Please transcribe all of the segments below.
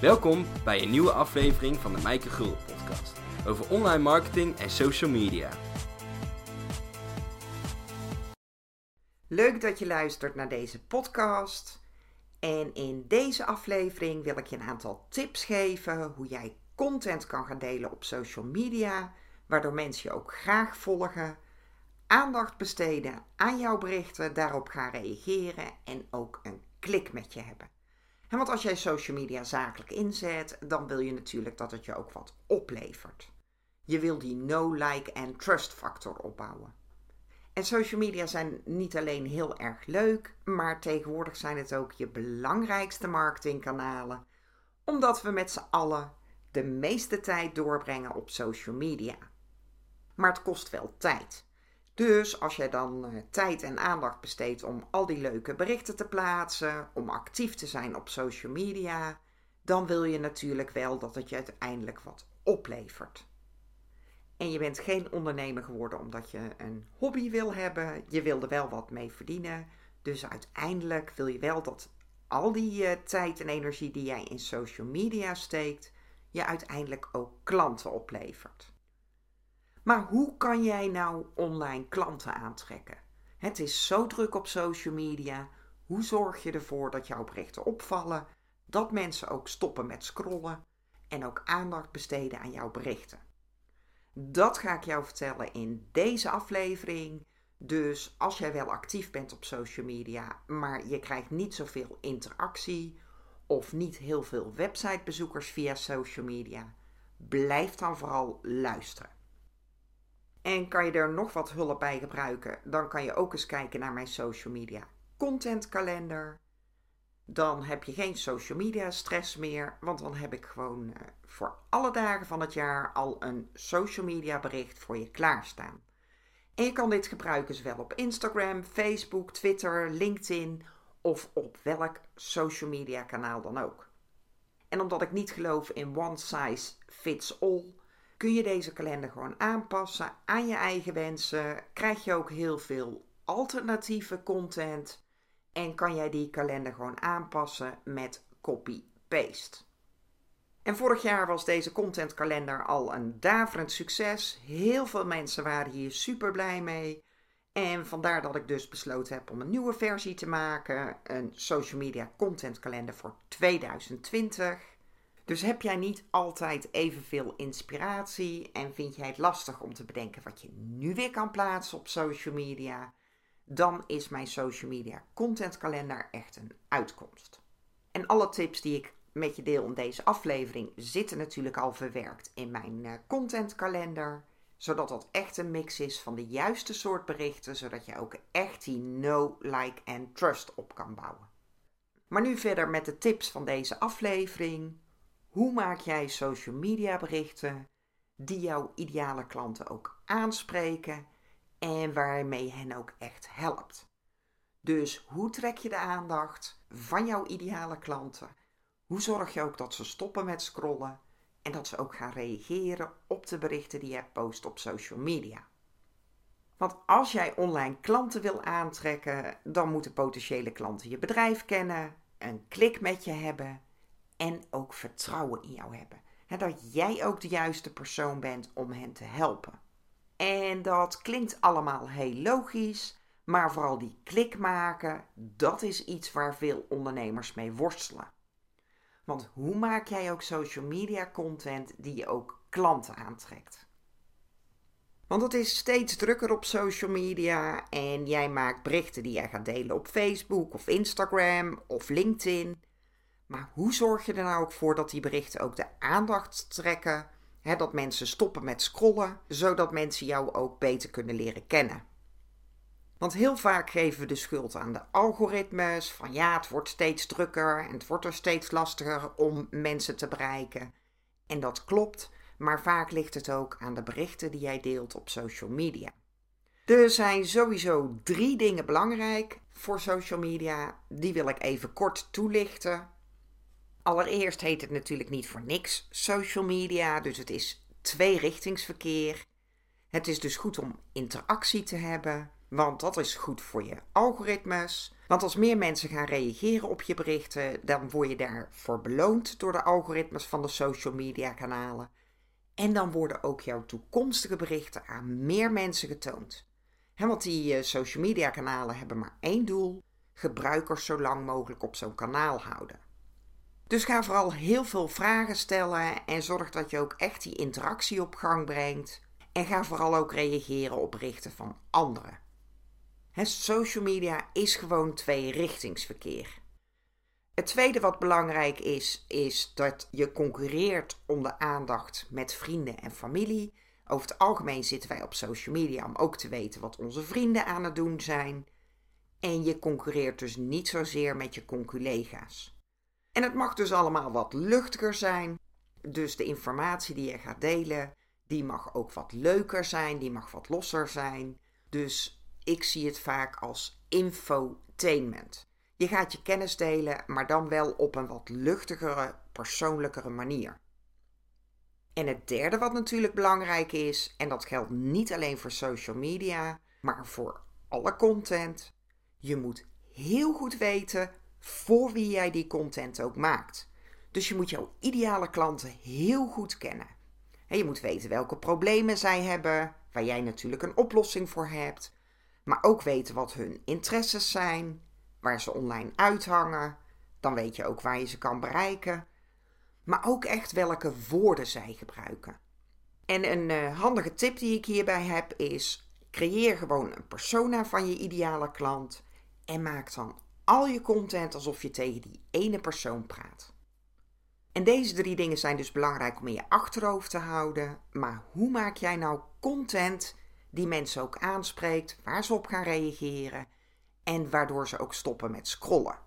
Welkom bij een nieuwe aflevering van de Mijke Gul podcast over online marketing en social media. Leuk dat je luistert naar deze podcast. En in deze aflevering wil ik je een aantal tips geven hoe jij content kan gaan delen op social media, waardoor mensen je ook graag volgen, aandacht besteden aan jouw berichten, daarop gaan reageren en ook een klik met je hebben. En want als jij social media zakelijk inzet, dan wil je natuurlijk dat het je ook wat oplevert. Je wil die no, like en trust factor opbouwen. En social media zijn niet alleen heel erg leuk, maar tegenwoordig zijn het ook je belangrijkste marketingkanalen, omdat we met z'n allen de meeste tijd doorbrengen op social media. Maar het kost wel tijd. Dus als jij dan uh, tijd en aandacht besteedt om al die leuke berichten te plaatsen, om actief te zijn op social media, dan wil je natuurlijk wel dat het je uiteindelijk wat oplevert. En je bent geen ondernemer geworden omdat je een hobby wil hebben, je wil er wel wat mee verdienen. Dus uiteindelijk wil je wel dat al die uh, tijd en energie die jij in social media steekt, je uiteindelijk ook klanten oplevert. Maar hoe kan jij nou online klanten aantrekken? Het is zo druk op social media. Hoe zorg je ervoor dat jouw berichten opvallen, dat mensen ook stoppen met scrollen en ook aandacht besteden aan jouw berichten? Dat ga ik jou vertellen in deze aflevering. Dus als jij wel actief bent op social media, maar je krijgt niet zoveel interactie of niet heel veel websitebezoekers via social media, blijf dan vooral luisteren. En kan je er nog wat hulp bij gebruiken, dan kan je ook eens kijken naar mijn social media contentkalender. Dan heb je geen social media stress meer, want dan heb ik gewoon eh, voor alle dagen van het jaar al een social media bericht voor je klaarstaan. En je kan dit gebruiken zowel op Instagram, Facebook, Twitter, LinkedIn of op welk social media kanaal dan ook. En omdat ik niet geloof in one size fits all, kun je deze kalender gewoon aanpassen aan je eigen wensen. Krijg je ook heel veel alternatieve content. En kan jij die kalender gewoon aanpassen met copy-paste. En vorig jaar was deze contentkalender al een daverend succes. Heel veel mensen waren hier super blij mee. En vandaar dat ik dus besloten heb om een nieuwe versie te maken. Een social media contentkalender voor 2020. Dus heb jij niet altijd evenveel inspiratie en vind jij het lastig om te bedenken wat je nu weer kan plaatsen op social media, dan is mijn social media contentkalender echt een uitkomst. En alle tips die ik met je deel in deze aflevering zitten natuurlijk al verwerkt in mijn uh, contentkalender, zodat dat echt een mix is van de juiste soort berichten, zodat je ook echt die know, like en trust op kan bouwen. Maar nu verder met de tips van deze aflevering. Hoe maak jij social media berichten die jouw ideale klanten ook aanspreken en waarmee hen ook echt helpt? Dus hoe trek je de aandacht van jouw ideale klanten? Hoe zorg je ook dat ze stoppen met scrollen en dat ze ook gaan reageren op de berichten die je post op social media? Want als jij online klanten wil aantrekken, dan moeten potentiële klanten je bedrijf kennen, een klik met je hebben en ook vertrouwen in jou hebben. dat jij ook de juiste persoon bent om hen te helpen. En dat klinkt allemaal heel logisch, maar vooral die klik maken, dat is iets waar veel ondernemers mee worstelen. Want hoe maak jij ook social media content die je ook klanten aantrekt? Want het is steeds drukker op social media en jij maakt berichten die jij gaat delen op Facebook of Instagram of LinkedIn. Maar hoe zorg je er nou ook voor dat die berichten ook de aandacht trekken? Hè, dat mensen stoppen met scrollen, zodat mensen jou ook beter kunnen leren kennen. Want heel vaak geven we de schuld aan de algoritmes. Van ja, het wordt steeds drukker en het wordt er steeds lastiger om mensen te bereiken. En dat klopt, maar vaak ligt het ook aan de berichten die jij deelt op social media. Er zijn sowieso drie dingen belangrijk voor social media. Die wil ik even kort toelichten. Allereerst heet het natuurlijk niet voor niks social media, dus het is tweerichtingsverkeer. Het is dus goed om interactie te hebben. want dat is goed voor je algoritmes. Want als meer mensen gaan reageren op je berichten, dan word je daarvoor beloond door de algoritmes van de social media kanalen. En dan worden ook jouw toekomstige berichten aan meer mensen getoond. want die uh, social media kanalen hebben maar één doel: gebruikers zo lang mogelijk op zo'n kanaal houden. Dus ga vooral heel veel vragen stellen en zorg dat je ook echt die interactie op gang brengt. En ga vooral ook reageren op berichten van anderen. Social media is gewoon tweerichtingsverkeer. Het tweede wat belangrijk is, is dat je concurreert om de aandacht met vrienden en familie. Over het algemeen zitten wij op social media om ook te weten wat onze vrienden aan het doen zijn. En je concurreert dus niet zozeer met je conculega's. En het mag dus allemaal wat luchtiger zijn. Dus de informatie die je gaat delen, die mag ook wat leuker zijn, die mag wat losser zijn. Dus ik zie het vaak als infotainment. Je gaat je kennis delen, maar dan wel op een wat luchtigere, persoonlijkere manier. En het derde wat natuurlijk belangrijk is, en dat geldt niet alleen voor social media, maar voor alle content. Je moet heel goed weten voor wie jij die content ook maakt. Dus je moet jouw ideale klanten heel goed kennen. En je moet weten welke problemen zij hebben, waar jij natuurlijk een oplossing voor hebt. Maar ook weten wat hun interesses zijn, waar ze online uithangen. Dan weet je ook waar je ze kan bereiken. Maar ook echt welke woorden zij gebruiken. En een uh, handige tip die ik hierbij heb is: creëer gewoon een persona van je ideale klant en maak dan al je content alsof je tegen die ene persoon praat. En deze drie dingen zijn dus belangrijk om in je achterhoofd te houden. Maar hoe maak jij nou content die mensen ook aanspreekt, waar ze op gaan reageren en waardoor ze ook stoppen met scrollen?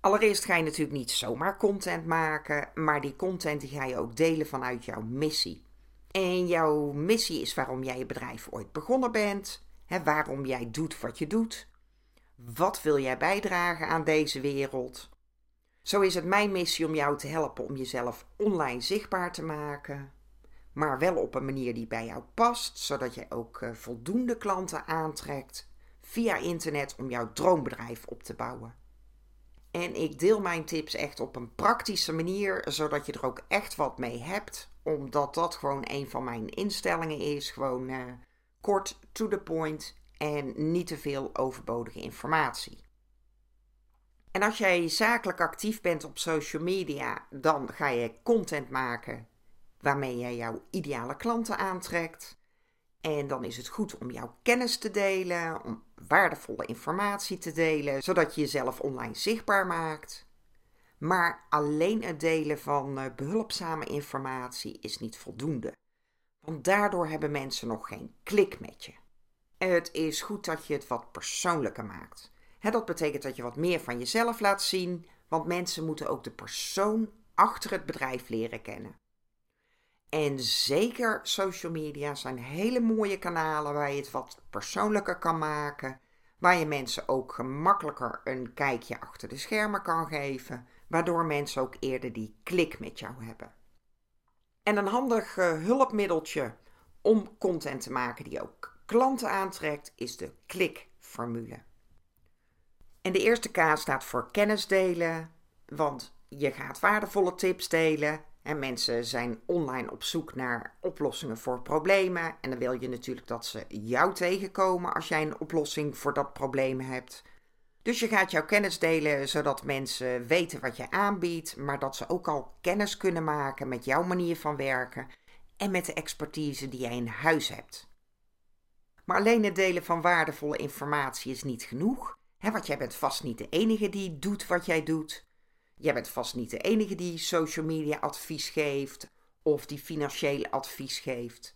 Allereerst ga je natuurlijk niet zomaar content maken, maar die content die ga je ook delen vanuit jouw missie. En jouw missie is waarom jij je bedrijf ooit begonnen bent, hè, waarom jij doet wat je doet, wat wil jij bijdragen aan deze wereld? Zo is het mijn missie om jou te helpen om jezelf online zichtbaar te maken, maar wel op een manier die bij jou past, zodat jij ook eh, voldoende klanten aantrekt via internet om jouw droombedrijf op te bouwen. En ik deel mijn tips echt op een praktische manier, zodat je er ook echt wat mee hebt, omdat dat gewoon een van mijn instellingen is. Gewoon uh, kort, to the point en niet te veel overbodige informatie. En als jij zakelijk actief bent op social media, dan ga je content maken waarmee je jouw ideale klanten aantrekt. En dan is het goed om jouw kennis te delen, om waardevolle informatie te delen, zodat je jezelf online zichtbaar maakt. Maar alleen het delen van eh, behulpzame informatie is niet voldoende. Want daardoor hebben mensen nog geen klik met je. Het is goed dat je het wat persoonlijker maakt. dat betekent dat je wat meer van jezelf laat zien, want mensen moeten ook de persoon achter het bedrijf leren kennen. En zeker social media zijn hele mooie kanalen waar je het wat persoonlijker kan maken, waar je mensen ook gemakkelijker een kijkje achter de schermen kan geven, waardoor mensen ook eerder die klik met jou hebben. En een handig uh, hulpmiddeltje om content te maken die ook klanten aantrekt, is de klikformule. En de eerste K staat voor kennis delen, want je gaat waardevolle tips delen. En mensen zijn online op zoek naar oplossingen voor problemen. En dan wil je natuurlijk dat ze jou tegenkomen als jij een oplossing voor dat probleem hebt. Dus je gaat jouw kennis delen zodat mensen weten wat je aanbiedt, maar dat ze ook al kennis kunnen maken met jouw manier van werken en met de expertise die jij in huis hebt. Maar alleen het delen van waardevolle informatie is niet genoeg. Want jij bent vast niet de enige die doet wat jij doet. Jij bent vast niet de enige die social media advies geeft of die financieel advies geeft.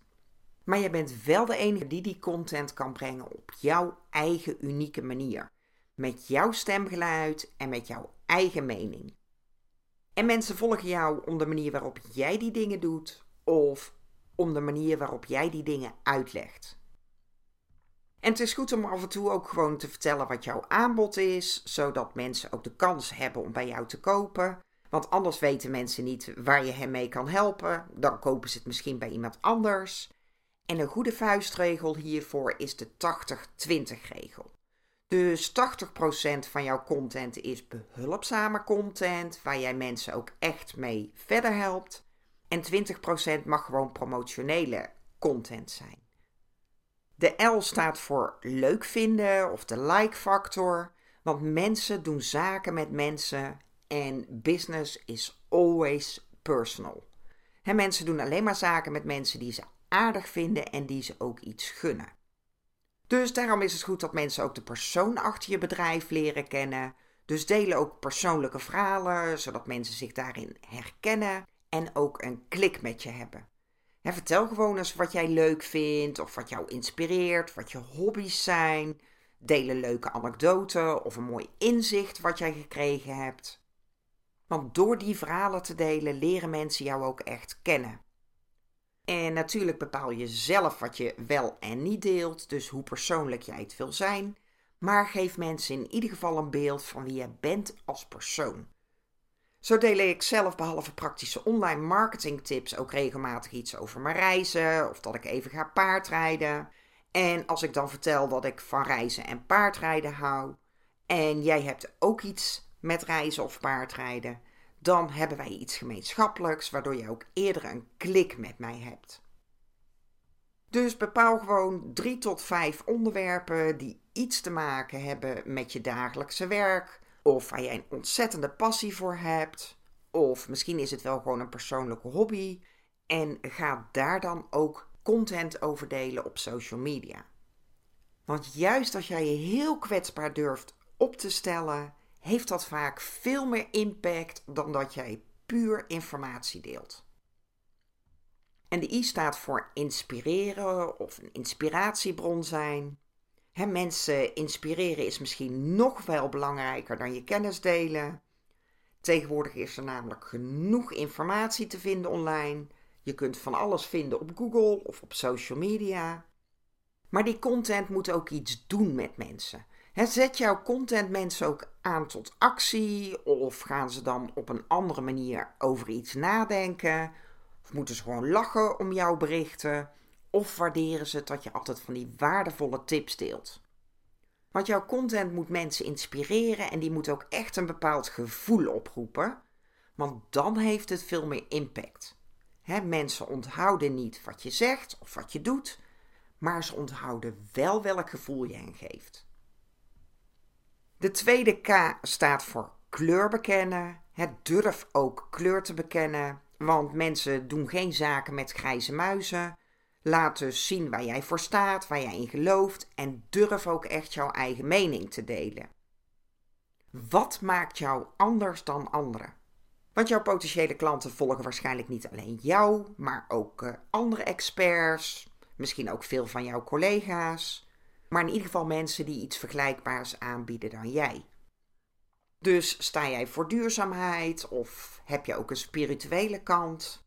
Maar jij bent wel de enige die die content kan brengen op jouw eigen unieke manier. Met jouw stemgeluid en met jouw eigen mening. En mensen volgen jou om de manier waarop jij die dingen doet of om de manier waarop jij die dingen uitlegt. En het is goed om af en toe ook gewoon te vertellen wat jouw aanbod is, zodat mensen ook de kans hebben om bij jou te kopen. Want anders weten mensen niet waar je hen mee kan helpen. Dan kopen ze het misschien bij iemand anders. En een goede vuistregel hiervoor is de 80-20 regel. Dus 80% van jouw content is behulpzame content, waar jij mensen ook echt mee verder helpt. En 20% mag gewoon promotionele content zijn. De L staat voor leuk vinden of de like factor, want mensen doen zaken met mensen en business is always personal. En mensen doen alleen maar zaken met mensen die ze aardig vinden en die ze ook iets gunnen. Dus daarom is het goed dat mensen ook de persoon achter je bedrijf leren kennen. Dus delen ook persoonlijke verhalen, zodat mensen zich daarin herkennen en ook een klik met je hebben. Vertel gewoon eens wat jij leuk vindt, of wat jou inspireert, wat je hobby's zijn. Deel een leuke anekdote of een mooi inzicht wat jij gekregen hebt. Want door die verhalen te delen leren mensen jou ook echt kennen. En natuurlijk bepaal je zelf wat je wel en niet deelt, dus hoe persoonlijk jij het wil zijn. Maar geef mensen in ieder geval een beeld van wie je bent als persoon. Zo deel ik zelf behalve praktische online marketing tips ook regelmatig iets over mijn reizen of dat ik even ga paardrijden. En als ik dan vertel dat ik van reizen en paardrijden hou en jij hebt ook iets met reizen of paardrijden, dan hebben wij iets gemeenschappelijks, waardoor je ook eerder een klik met mij hebt. Dus bepaal gewoon drie tot vijf onderwerpen die iets te maken hebben met je dagelijkse werk, of waar jij een ontzettende passie voor hebt, of misschien is het wel gewoon een persoonlijke hobby, en ga daar dan ook content over delen op social media. Want juist als jij je heel kwetsbaar durft op te stellen heeft dat vaak veel meer impact dan dat jij puur informatie deelt. En de I staat voor inspireren of een inspiratiebron zijn. He, mensen inspireren is misschien nog wel belangrijker dan je kennis delen. Tegenwoordig is er namelijk genoeg informatie te vinden online. Je kunt van alles vinden op Google of op social media. Maar die content moet ook iets doen met mensen zet jouw content mensen ook aan tot actie? Of gaan ze dan op een andere manier over iets nadenken? Of moeten ze gewoon lachen om jouw berichten? Of waarderen ze dat je altijd van die waardevolle tips deelt? Want jouw content moet mensen inspireren en die moet ook echt een bepaald gevoel oproepen. Want dan heeft het veel meer impact. mensen onthouden niet wat je zegt of wat je doet, maar ze onthouden wel welk gevoel je hen geeft. De tweede K staat voor kleur bekennen. Het durf ook kleur te bekennen, want mensen doen geen zaken met grijze muizen. Laat dus zien waar jij voor staat, waar jij in gelooft en durf ook echt jouw eigen mening te delen. Wat maakt jou anders dan anderen? Want jouw potentiële klanten volgen waarschijnlijk niet alleen jou, maar ook uh, andere experts, misschien ook veel van jouw collega's maar in ieder geval mensen die iets vergelijkbaars aanbieden dan jij. Dus sta jij voor duurzaamheid of heb je ook een spirituele kant?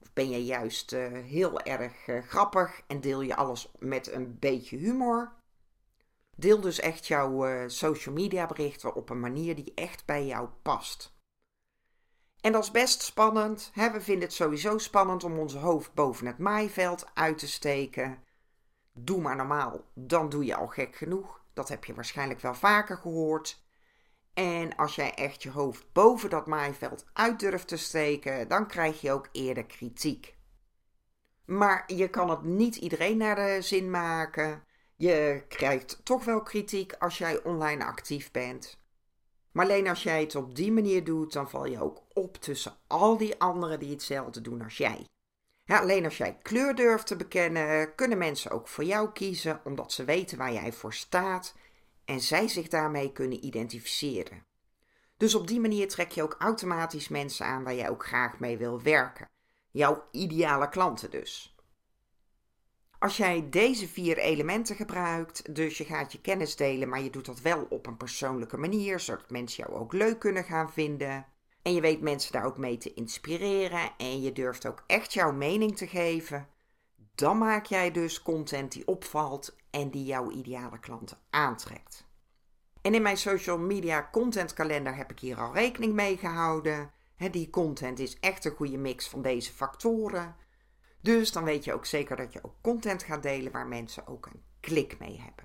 Of ben je juist uh, heel erg uh, grappig en deel je alles met een beetje humor? Deel dus echt jouw uh, social media berichten op een manier die echt bij jou past. En dat is best spannend. Hè? We vinden het sowieso spannend om ons hoofd boven het maaiveld uit te steken doe maar normaal, dan doe je al gek genoeg. Dat heb je waarschijnlijk wel vaker gehoord. En als jij echt je hoofd boven dat maaiveld uit durft te steken, dan krijg je ook eerder kritiek. Maar je kan het niet iedereen naar de zin maken. Je krijgt toch wel kritiek als jij online actief bent. Maar alleen als jij het op die manier doet, dan val je ook op tussen al die anderen die hetzelfde doen als jij. Alleen als jij kleur durft te bekennen, kunnen mensen ook voor jou kiezen, omdat ze weten waar jij voor staat en zij zich daarmee kunnen identificeren. Dus op die manier trek je ook automatisch mensen aan waar jij ook graag mee wil werken. Jouw ideale klanten dus. Als jij deze vier elementen gebruikt, dus je gaat je kennis delen, maar je doet dat wel op een persoonlijke manier, zodat mensen jou ook leuk kunnen gaan vinden, en je weet mensen daar ook mee te inspireren en je durft ook echt jouw mening te geven. Dan maak jij dus content die opvalt en die jouw ideale klanten aantrekt. En in mijn social media content kalender heb ik hier al rekening mee gehouden. die content is echt een goede mix van deze factoren. Dus dan weet je ook zeker dat je ook content gaat delen waar mensen ook een klik mee hebben.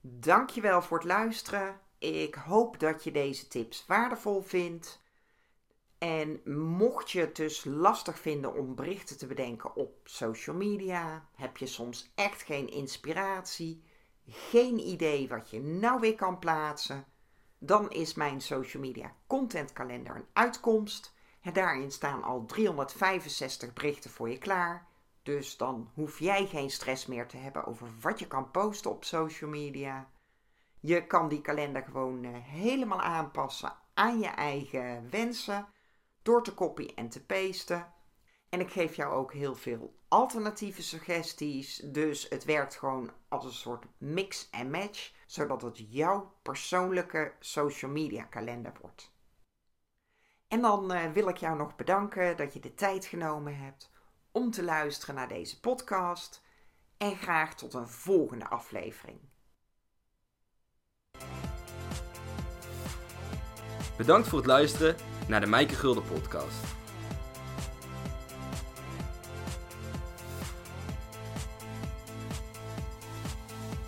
Dankjewel voor het luisteren. Ik hoop dat je deze tips waardevol vindt. En mocht je het dus lastig vinden om berichten te bedenken op social media, heb je soms echt geen inspiratie, geen idee wat je nou weer kan plaatsen, dan is mijn social media content kalender een uitkomst. Daarin staan al 365 berichten voor je klaar. Dus dan hoef jij geen stress meer te hebben over wat je kan posten op social media. Je kan die kalender gewoon eh, helemaal aanpassen aan je eigen wensen door te copy en te pasten. En ik geef jou ook heel veel alternatieve suggesties. Dus het werkt gewoon als een soort mix en match, zodat het jouw persoonlijke social media kalender wordt. En dan uh, wil ik jou nog bedanken dat je de tijd genomen hebt om te luisteren naar deze podcast. En graag tot een volgende aflevering. Bedankt voor het luisteren naar de Mijke Gulden podcast.